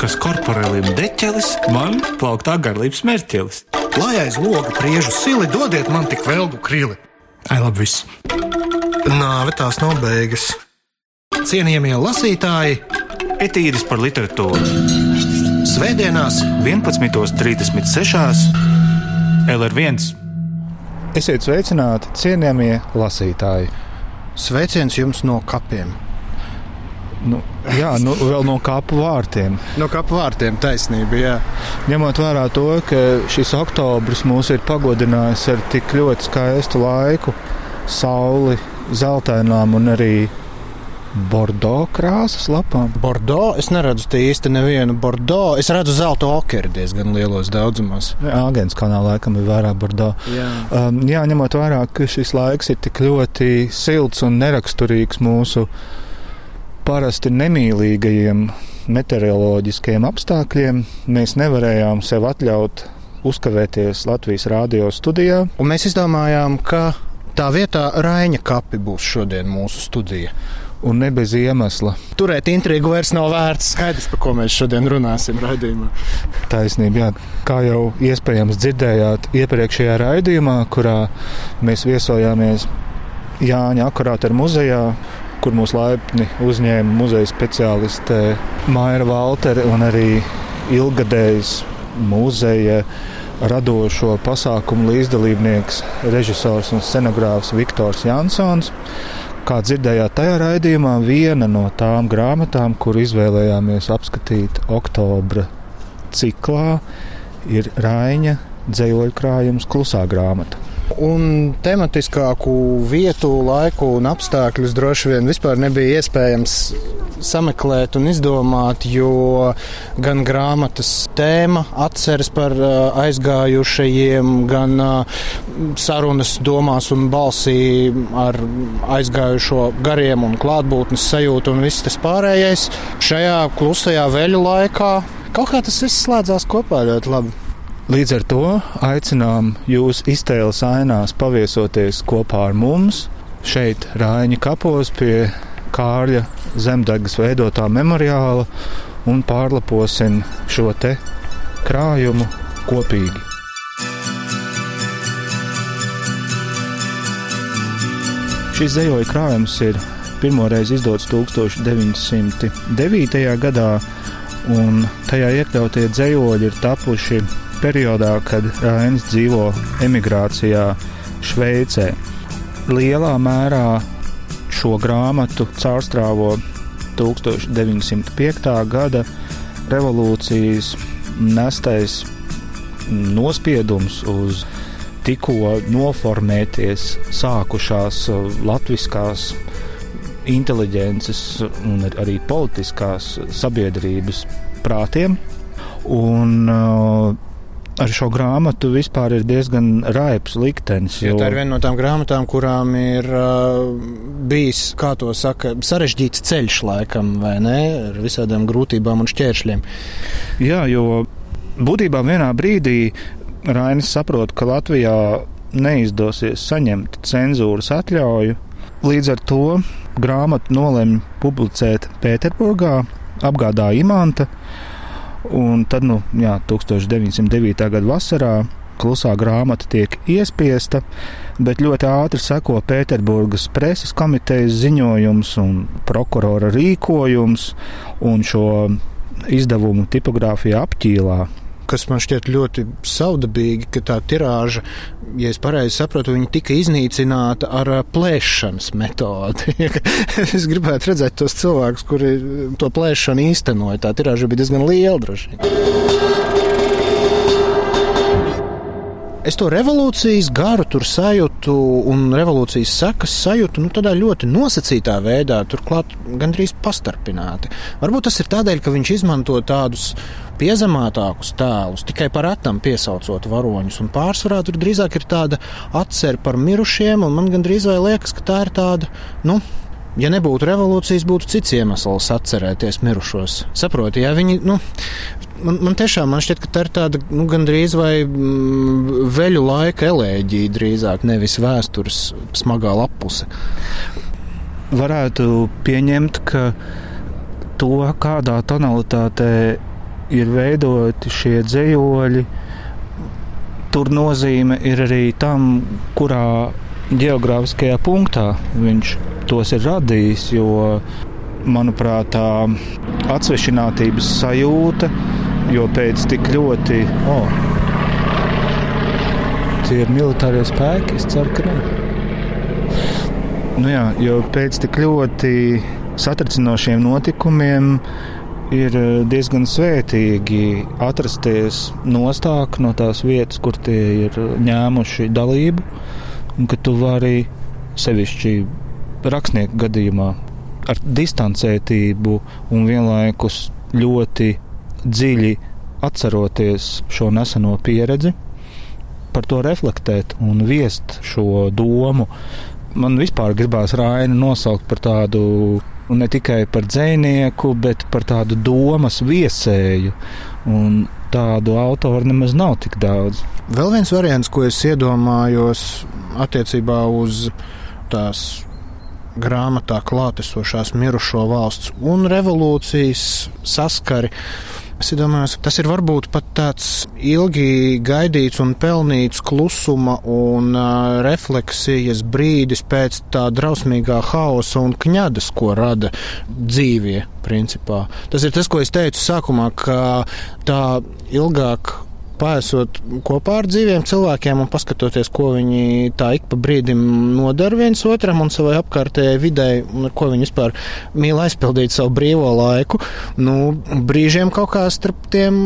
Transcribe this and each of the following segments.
kas korporelim deķelis, man plauktā garlības mērķelis. Lai aiz loga priežu sili, dodiet man tik velgu krili. Ai, labi, viss. Nāve tās nav beigas. Cienījamie lasītāji, Etīris par literatūru Svētdienās 11.36. LR1. Esiet sveicināti, cienījamie lasītāji. sveiciens jums no kapiem. Nu, jā, nu, vēl no kapu vārtiem. No kapu vārtiem taisnība, jā. Ņemot vērā to, ka šis oktobris mūs ir pagodinājis ar tik ļoti skaistu laiku, sauli, zeltainām un arī bordo krāsas lapām. Bordo, es neredzu īsti nevienu bordo. Es redzu zelta okeru diezgan lielos daudzumos. Āgens kanālā laikam ir vairāk bordo. Jā. Um, jā, ņemot vērā, ka šis laiks ir tik ļoti silts un neraksturīgs mūsu parasti nemīlīgajiem meteoroloģiskiem apstākļiem, mēs nevarējām sev atļaut uzkavēties Latvijas rādio studijā. Un mēs izdomājām, ka tā vietā Raņa kapi būs šodien mūsu studija. Un ne bez iemesla. Turēt intrigu vairs nav vērts. Skaidrs, par ko mēs šodien runāsim raidījumā. Taisnība, jā. Kā jau iespējams dzirdējāt iepriekšējā raidījumā, kurā mēs viesojāmies Jāņa akurāta muzejā, kur mūs laipni uzņēma muzeja speciāliste Maira Valtere un arī ilgadējs muzeja radošo pasākumu līdzdalībnieks, režisors un scenogrāfs Viktors Jansons. Kā dzirdējāt tajā raidījumā, viena no tām grāmatām, kur izvēlējāmies apskatīt oktobra ciklā, ir Raņa dzējoļu krājums Klusā grāmata. Un tematiskāku vietu, laiku un apstākļus droši vien vispār nebija iespējams sameklēt un izdomāt, jo gan grāmatas tēma atceras par aizgājušajiem, gan sarunas domās un balsī ar aizgājušo gariem un klātbūtnes sajūtu un viss tas pārējais. Šajā klusajā veļu laikā kaut kā tas viss slēdzās kopā ļoti labi. Līdz ar to aicinām jūs iztēles ainās paviesoties kopā ar mums šeit, Rāņa kapos pie Kārļa zemdegas veidotā memoriāla un pārlaposim šo te krājumu kopīgi. Šis zejoļu krājums ir pirmoreiz izdots 1909. gadā, un tajā iekļautie dzējoļi ir tapuši periodā, kad Rainis dzīvo emigrācijā Šveicē. Lielā mērā šo grāmatu caurstrāvo 1905. gada revolūcijas nestais nospiedums uz tikko noformēties sākušās latviskās inteliģences un arī politiskās sabiedrības prātiem. Un, uh, ar šo grāmatu vispār ir diezgan raips liktenis. Jo... Tā ir viena no tām grāmatām, kurām ir uh, bijis, kā to saka, sarežģīts ceļš laikam, vai ne, ar visādām grūtībām un šķēršļiem. Jā, jo būtībā vienā brīdī Rainis saprot, ka Latvijā neizdosies saņemt cenzūras atļauju. Līdz ar to grāmatu nolēma publicēt Pēterburgā, apgādā Imanta. Un tad, nu, jā, 1909. gada vasarā klusā grāmata tiek iespiesta, bet ļoti ātri seko Pēterburgas preses komitejas ziņojums un prokurora rīkojums, un šo izdevumu tipogrāfija apķīlā kas man šķiet ļoti saudabīgi, ka tā tirāža, ja es pareizi saprotu, viņa tika iznīcināta ar plēšanas metodi. es gribētu redzēt tos cilvēkus, kuri to plēšanu īstenoja. Tā tirāža bija diezgan liela droši vien. Es to revolūcijas garu tur sajūtu un revolūcijas sekas sajūtu nu, tādā ļoti nosacītā veidā, turklāt gandrīz pastarpināti. Varbūt tas ir tādēļ, ka viņš izmanto tādus piezemētākus tēlus, tikai par atam piesaucot varoņus, un pārsvarā tur drīzāk ir tāda atcerība par mirušiem, un man gandrīz vai liekas, ka tā ir tāda, nu, ja nebūtu revolūcijas, būtu cits iemesls atcerēties mirušos. Saprotiet, ja viņi, nu, man, man tiešām man šķiet, ka tā ir tāda nu, gandrīz vai mm, veļu laika elēģija, drīzāk nevis vēstures smagā lapuse. Varētu pieņemt, ka to, kādā tonalitātē ir veidoti šie dzējoļi, tur nozīme ir arī tam, kurā geogrāfiskajā punktā viņš tos ir radījis. Jo, manuprāt, tā atsvešinātības sajūta, jo pēc tik ļoti. Oh, Tie ir militārie spēki, es ceru, ka ne. Nu jā, jo pēc tik ļoti satricinošiem notikumiem ir eh, diezgan svētīgi atrasties nostāk no tās vietas, kur tie ir ņēmuši dalību, un ka tu vari sevišķi rakstnieku gadījumā ar distancētību un vienlaikus ļoti dziļi atceroties šo neseno pieredzi, par to reflektēt un viest šo domu. Man vispār gribās Rainu nosaukt par tādu ne tikai par dzinieku, bet par tādu domas viesēju. Un tādu autoru nemaz nav tik daudz. Vēl viens variants, ko es iedomājos attiecībā uz tās grāmatā klātesošās mirušo valsts un revolūcijas saskari. Es domāju, tas ir varbūt pat tāds ilgi gaidīts un pelnīts klusuma un uh, refleksijas brīdis pēc tā drausmīgā haosa un kņadas, ko rada dzīvie. Principā. Tas ir tas, ko es teicu sākumā, ka tā ilgāk paesot kopā ar dzīviem cilvēkiem un paskatoties, ko viņi tā ik pa brīdim nodara viens otram un savai apkārtējai videi, un ar ko viņi vispār mīl aizpildīt savu brīvo laiku. Nu, brīžiem kaut kā starp tiem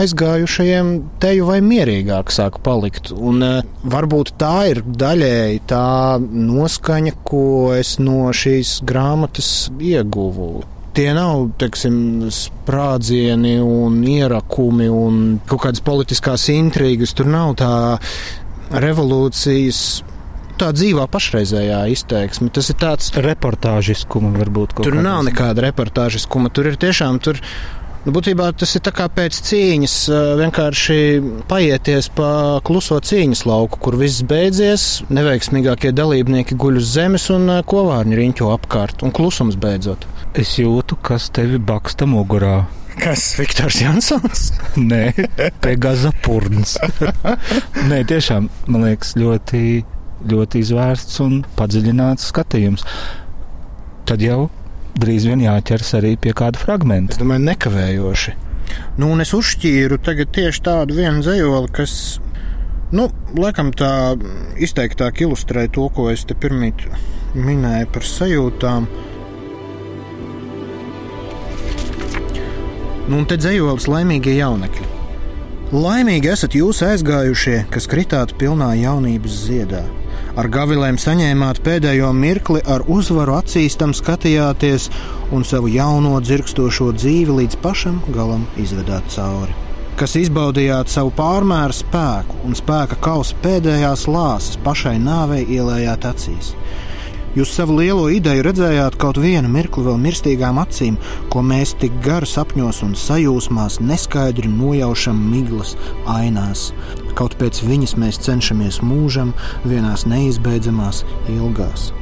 aizgājušajiem teju vai mierīgāk sāk palikt. Un uh, varbūt tā ir daļēji tā noskaņa, ko es no šīs grāmatas ieguvu. Tie nav teiksim, sprādzieni un ierakumi un kaut kādas politiskās intrigas. Tur nav tā revolūcijas tā dzīvā pašreizējā izteiksme. Tas ir tāds reportāžiskuma, varbūt kaut kāda. Tur nav nekāda reportāžiskuma. Tur ir tiešām tur. Nu, būtībā tas ir kā pēc cīņas, vienkārši paieties pa kluso cīņas lauku, kur viss beidzies, neveiksmīgākie dalībnieki guļ uz zemes un kovārņi riņķo apkārt, un klusums beidzot. Es jūtu, kas tevi baksta mugurā. Kas Viktors Jansons? Nē, Pegaza purns. Nē, tiešām, man liekas, ļoti, ļoti izvērsts un padziļināts skatījums. Tad jau drīz vien jāķers arī pie kāda fragmenta. Es domāju, nekavējoši. Nu, un es uzšķīru tagad tieši tādu vienu zejoli, kas, nu, laikam tā izteiktāk ilustrē to, ko es te pirmīt minēju par sajūtām. Nu, un te dzējolis laimīgie jaunekļi. Laimīgi esat jūs aizgājušie, kas kritāt pilnā jaunības ziedā. Ar gavilēm saņēmāt pēdējo mirkli, ar uzvaru acīstam skatījāties un savu jauno dzirkstošo dzīvi līdz pašam galam izvedāt cauri. Kas izbaudījāt savu pārmēru spēku un spēka kausa pēdējās lāses pašai nāvei ielējāt acīs. Jūs savu lielo ideju redzējāt kaut vienu mirkli vēl mirstīgām acīm, ko mēs tik gari sapņos un sajūsmās neskaidri nojaušam miglas ainās. Kaut pēc viņas mēs cenšamies mūžam vienās neizbeidzamās ilgās.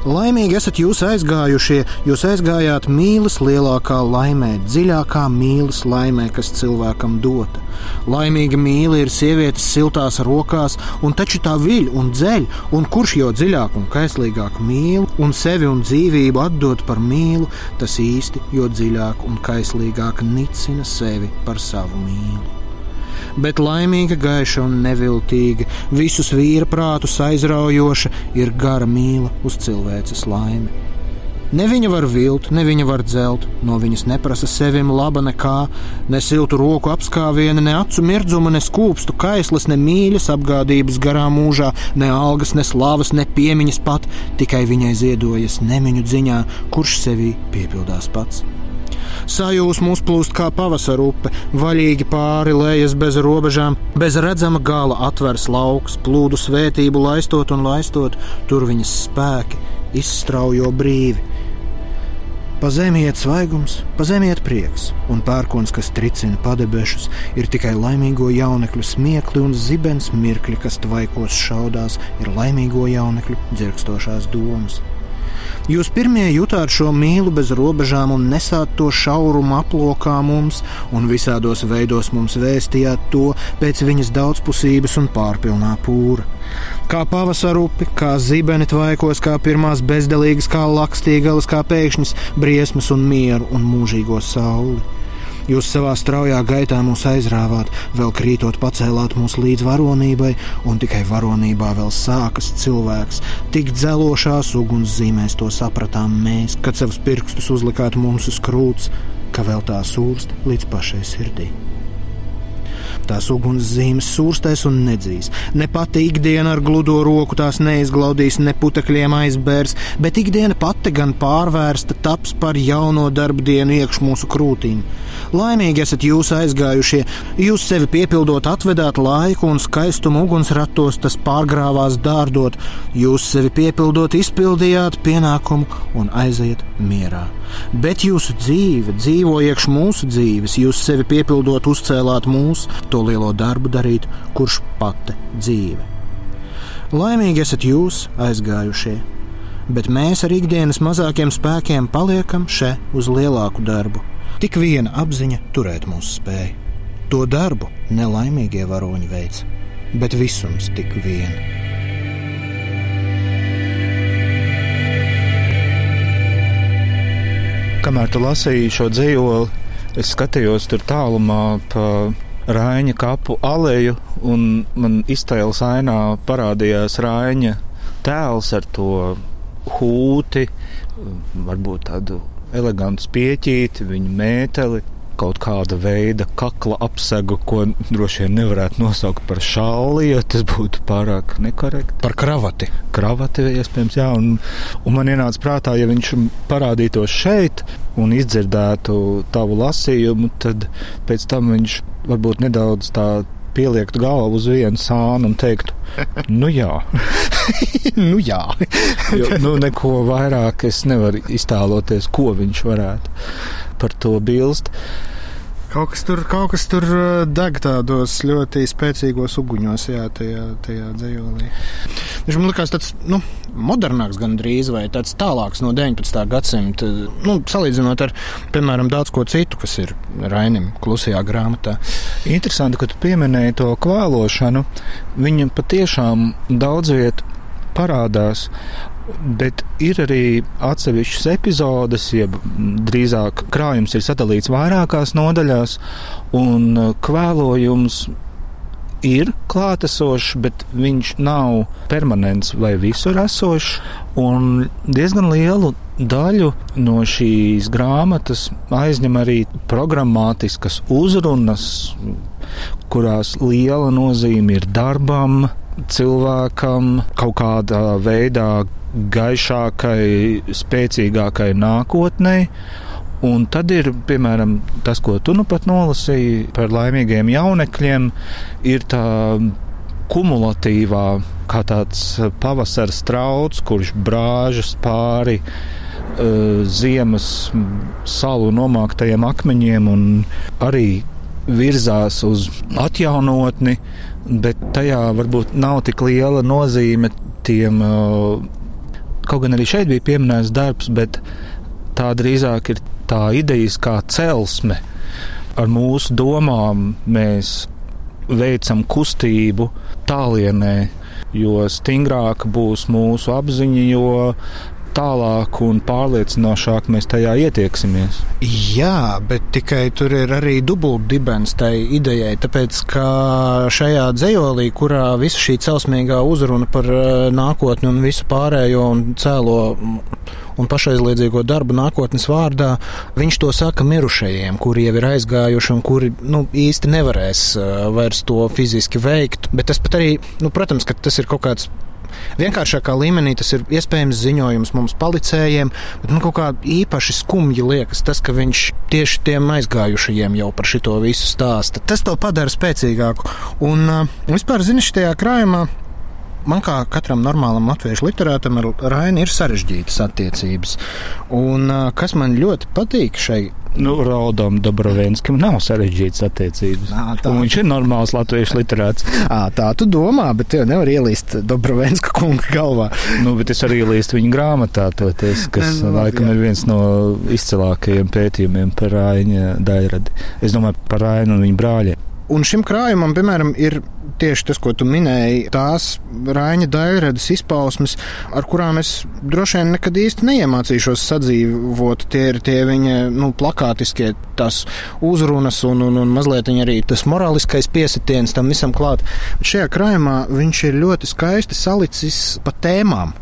Laimīgi esat jūs aizgājušie, jūs aizgājāt mīlas lielākā laimē, dziļākā mīlas laimē, kas cilvēkam dota. Laimīga mīla ir sievietes siltās rokās, un taču tā viļ un dzeļ, un kurš jau dziļāk un kaislīgāk mīl, un sevi un dzīvību atdot par mīlu, tas īsti jo dziļāk un kaislīgāk nicina sevi par savu mīlu bet laimīga, gaiša un neviltīga, visus vīra prātus aizraujoša ir gara mīla uz cilvēces laimi. Ne viņa var vilt, ne viņa var dzelt, no viņas neprasa sevim laba nekā, ne siltu roku apskāviena, ne acu mirdzuma, ne skūpstu kaislas, ne mīļas apgādības garā mūžā, ne algas, ne slavas, ne piemiņas pat, tikai viņai ziedojas nemiņu dziņā, kurš sevī piepildās pats. Sajūsma uzplūst kā pavasara upe, vaļīgi pāri lejas bez robežām, bez redzama gala atvers lauks, plūdu svētību laistot un laistot, tur viņas spēki izstraujo brīvi. Pa zemi iet svaigums, pa zemi iet prieks, un pērkons, kas tricina padebešus, ir tikai laimīgo jaunekļu smiekli un zibens mirkļi, kas tvaikos šaudās, ir laimīgo jaunekļu dzirkstošās domas. Jūs pirmie jutāt šo mīlu bez robežām un nesāt to šaurumu aplokā mums, un visādos veidos mums vēstījāt to pēc viņas daudzpusības un pārpilnā pūra. Kā pavasara upi, kā zibeni tvaikos, kā pirmās bezdelīgas, kā lakstīgalas, kā pēkšņas briesmas un mieru un mūžīgo sauli. Jūs savā straujā gaitā mūs aizrāvāt, vēl krītot pacēlāt mūs līdz varonībai, un tikai varonībā vēl sākas cilvēks. Tik dzelošās ugunszīmēs to sapratām mēs, kad savus pirkstus uzlikāt mums uz krūts, ka vēl tā sūrst līdz pašai sirdī. Tās ugunszīmes sūrstēs un nedzīs. Ne pati ikdiena ar gludo roku tās neizglaudīs, ne putekļiem aizbērs, bet ikdiena pati gan pārvērsta taps par jauno darbu dienu iekš mūsu krūtīm. Laimīgi esat jūs aizgājušie, jūs sevi piepildot, atvedāt laiku un skaistumu ugunsratos, tas pārgrāvās dārdot, jūs sevi piepildot, izpildījāt pienākumu un aiziet mierā. Bet jūsu dzīve dzīvo iekš mūsu dzīves, jūs sevi piepildot, uzcēlāt mūsu, to lielo darbu darīt, kurš pati dzīve. Laimīgi esat jūs aizgājušie, bet mēs ar ikdienas mazākiem spēkiem paliekam šeit uz lielāku darbu. Tik viena apziņa turēt mūsu spēju. To darbu nelaimīgie varoņi veids, bet visums tik vien. Kamēr tu lasīji šo dzīvoli, es skatījos tur tālumā pa Rāņa kapu aleju, un man iztēles ainā parādījās Rāņa tēls ar to hūti, varbūt tādu elegantu spieķīti, viņa mēteli, kaut kāda veida kakla apsegu, ko droši vien nevarētu nosaukt par šāli, jo tas būtu pārāk nekorekti. Par kravati. Kravati, iespējams, jā. Un, un man ienāca prātā, ja viņš parādītos šeit un izdzirdētu tavu lasījumu, tad pēc tam viņš varbūt nedaudz tā pieliektu galvu uz vienu sānu un teiktu, nu jā. nu jā. jo, nu, neko vairāk es nevaru iztēloties, ko viņš varētu par to bilst. Kaut kas tur, kaut kas tur uh, deg tādos ļoti spēcīgos uguņos, jā, tajā, tajā dzējolī. Viņš man likās tāds, nu, modernāks gandrīz, vai tāds tālāks no 19. gadsimta, nu, salīdzinot ar, piemēram, daudz ko citu, kas ir Rainim klusajā grāmatā. Interesanti, ka tu pieminēji to kvēlošanu. Viņa patiešām daudz viet parādās. Bet ir arī atsevišķas epizodes, jeb drīzāk krājums ir sadalīts vairākās nodaļās, un uh, kvēlojums ir klātesošs, bet viņš nav permanents vai visur esošs. Un diezgan lielu daļu no šīs grāmatas aizņem arī programmatiskas uzrunas, kurās liela nozīme ir darbam, cilvēkam, kaut kādā veidā gaišākai, spēcīgākai nākotnei. Un tad ir, piemēram, tas, ko tu nu pat nolasīji par laimīgiem jaunekļiem, ir tā kumulatīvā, kā tāds pavasara strauts, kurš brāžas pāri uh, ziemas salu nomāktajiem akmeņiem un arī virzās uz atjaunotni, bet tajā varbūt nav tik liela nozīme tiem uh, Kaut gan arī šeit bija pieminēts darbs, bet tā drīzāk ir tā idejas kā celsme. Ar mūsu domām mēs veicam kustību tālienē, jo stingrāka būs mūsu apziņa, jo tālāk un pārliecinošāk mēs tajā ietieksimies. Jā, bet tikai tur ir arī dubultdibens tai idejai, tāpēc ka šajā dzējolī, kurā visa šī celsmīgā uzruna par eh, nākotni un visu pārējo un cēlo un pašaizliedzīgo darbu nākotnes vārdā, viņš to saka mirušajiem, kuri jau ir aizgājuši un kuri nu, īsti nevarēs uh, vairs to fiziski veikt. Bet tas pat arī, nu, protams, ka tas ir kaut kāds vienkāršākā līmenī tas ir iespējams ziņojums mums palicējiem, bet man kaut kā īpaši skumji liekas tas, ka viņš tieši tiem aizgājušajiem jau par šito visu stāsta. Tas to padara spēcīgāku. Un uh, vispār, zini, šajā krājumā man kā katram normālam latviešu literātam ar Rainu ir sarežģītas attiecības. Un kas man ļoti patīk šai Nu, Raudam Dobrovenskam nav sarežģītas attiecības. Ā, tā. Viņš ir normāls latviešu literāts. À, tā tu domā, bet tev nevar ielīst Dobrovenska kunga galvā. Nu, bet es arī ielīstu viņa grāmatā, toties, kas Nu, laikam jā. ir viens no izcilākajiem pētījumiem par Rāņa daļradi. Es domāju par Rāņu un viņa brāļiem. Un šim krājumam, piemēram, ir tieši tas, ko tu minēji, tās Raņa daļradas izpausmes, ar kurām es droši vien nekad īsti neiemācīšos sadzīvot. Tie ir tie viņa nu, plakātiskie tās uzrunas un, un, un mazliet arī tas morāliskais piesitiens tam visam klāt. Bet šajā krājumā viņš ir ļoti skaisti salicis pa tēmām.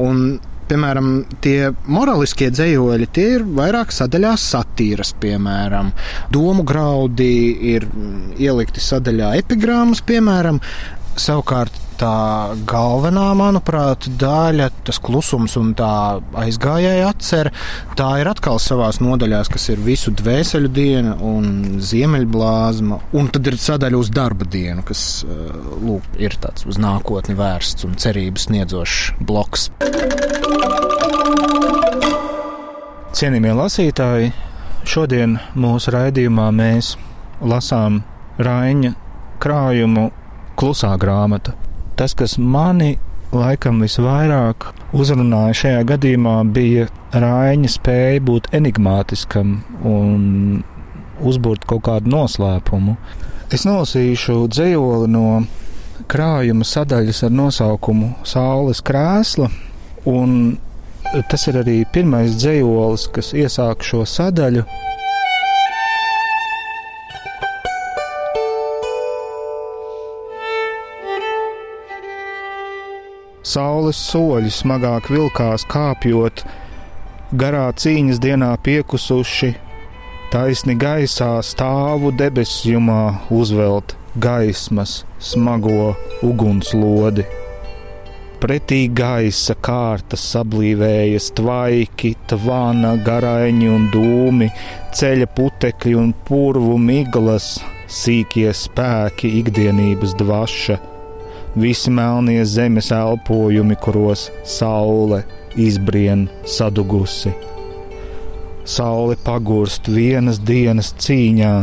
Un Piemēram, tie morāliskie dzējoļi, tie ir vairāk sadaļās satīras, piemēram, domu graudi ir mm, ielikti sadaļā epigrāmas, piemēram. Savukārt tā galvenā, manuprāt, daļa, tas klusums un tā aizgājēja atcer, tā ir atkal savās nodaļās, kas ir visu dvēseļu diena un ziemeļblāzma, un tad ir sadaļa uz darba dienu, kas eh, lūk, ir tāds uz nākotni vērsts un cerības sniedzošs bloks. Cienījamie lasītāji, šodien mūsu raidījumā mēs lasām Raņa krājumu Klusā grāmata. Tas, kas mani laikam visvairāk uzrunāja šajā gadījumā, bija Raņa spēja būt enigmātiskam un uzbūrt kaut kādu noslēpumu. Es nolasīšu dzējoli no krājuma sadaļas ar nosaukumu Saules krēsla, tas ir arī pirmais dzējolis, kas iesāk šo sadaļu. Saules soļi smagāk vilkās kāpjot, garā cīņas dienā piekusuši, taisni gaisā stāvu debesjumā uzvelt gaismas smago ugunslodi pretī gaisa kārtas sablīvējas tvaiki, tvana, garaiņi un dūmi, ceļa putekļi un purvu miglas, sīkie spēki, ikdienības dvaša, visi melnie zemes elpojumi, kuros saule izbrien sadugusi. Saule pagurst vienas dienas cīņā,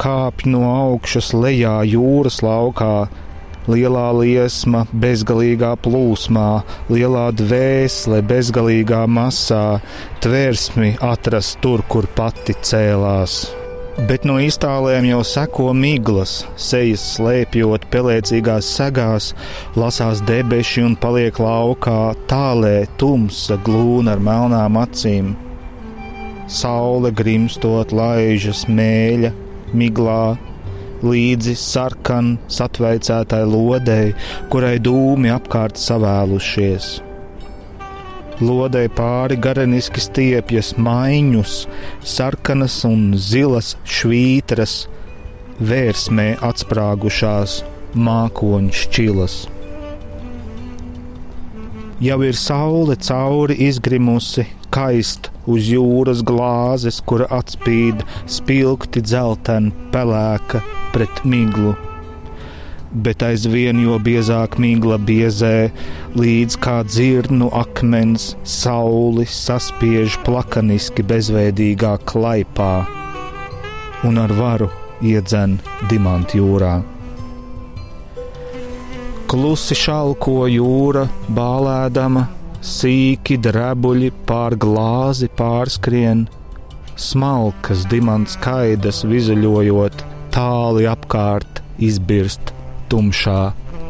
kāpj no augšas lejā jūras laukā, lielā liesma, bezgalīgā plūsmā, lielā dvēsele, bezgalīgā masā, tvērsmi atrast tur, kur pati cēlās. Bet no iztālēm jau seko miglas, sejas slēpjot pelēcīgās segās, lasās debeši un paliek laukā, tālē tumsa glūna ar melnām acīm. Saule grimstot laižas mēļa, miglā, līdzi sarkan satveicētai lodei, kurai dūmi apkārt savēlušies. Lodei pāri gareniski stiepjas maiņus, sarkanas un zilas švītras, vērsmē atsprāgušās mākoņu šķilas. Jau ir saule cauri izgrimusi, kaist uz jūras glāzes, kura atspīd spilgti dzeltena pelēka pret miglu. Bet aizvien jo biezāk migla biezē, līdz kā dzirnu akmens sauli saspiež plakaniski bezveidīgā klaipā un ar varu iedzen dimantu jūrā. Klusi šalko jūra, bālēdama, sīki drebuļi pār glāzi pārskrien, smalkas dimants kaidas vizuļojot, tāli apkārt izbirst tumšā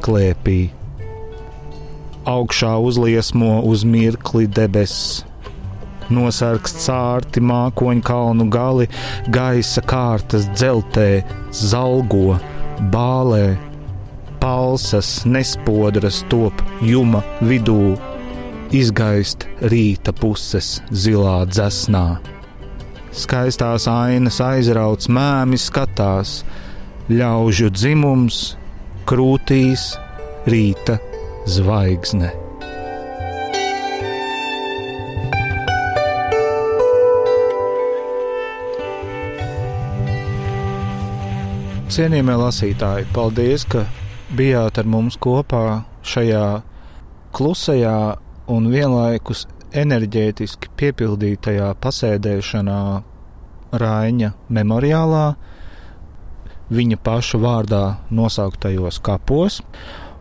klēpī. Augšā uzliesmo uz mirkli debesis. Nosargs cārti mākoņu kalnu gali, gaisa kārtas dzeltē, zalgo, bālē, palsas nespodras top juma vidū, izgaist rīta puses zilā dzesnā. Skaistās ainas aizrauc mēmi skatās, ļaužu dzimums, krūtīs, rīta zvaigzne. Cienījamie lasītāji, paldies, ka bijāt ar mums kopā šajā klusajā un vienlaikus enerģētiski piepildītajā pasēdēšanā Rāņa memoriālā, viņa paša vārdā nosauktajos kapos.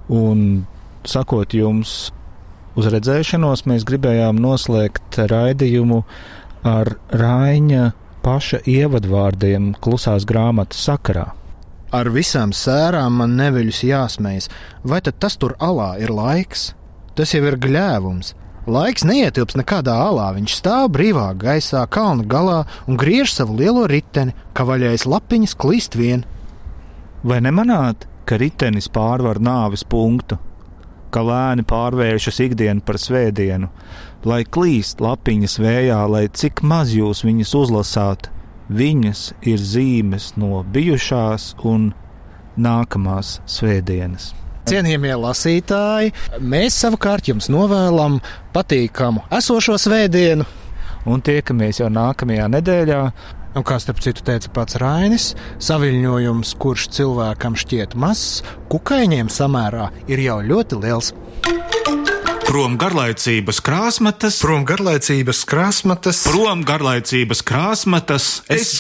Un, sakot jums, uz redzēšanos, mēs gribējām noslēgt raidījumu ar Rāņa paša ievadvārdiem klusās grāmatas sakarā. Ar visām sērām man neveļus jāsmējas, vai tad tas tur alā ir laiks? Tas jau ir gļēvums. Laiks neietilps nekādā alā, viņš stāv brīvā gaisā, kalna galā un griež savu lielo riteni, kavaļais lapiņas klīst vien. Vai nemanāt, ka ritenis pārvar nāves punktu, ka lēni pārvēršas ikdienu par svētdienu, lai klīst lapiņas vējā, lai cik maz jūs viņas uzlasāt, viņas ir zīmes no bijušās un nākamās svētdienas. Cienījamie lasītāji, mēs savukārt jums novēlam patīkamu esošo svētdienu. Un tiekamies jau nākamajā nedēļā. Un kā starp citu teica pats Rainis, saviņojums, kurš cilvēkam šķiet mazs, kukaiņiem samērā ir jau ļoti liels. Prom garlaicības krāsmatas, Prom garlaicības krāsmatas, prom garlaicības krāsmatas. Es,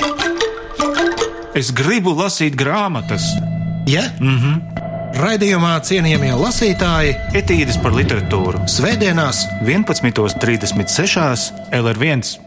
es gribu lasīt grāmatas, ja? Mm -hmm. Raidījumā cienījamie lasītāji etīdes par literatūru. Svētdienās 11.36. LR1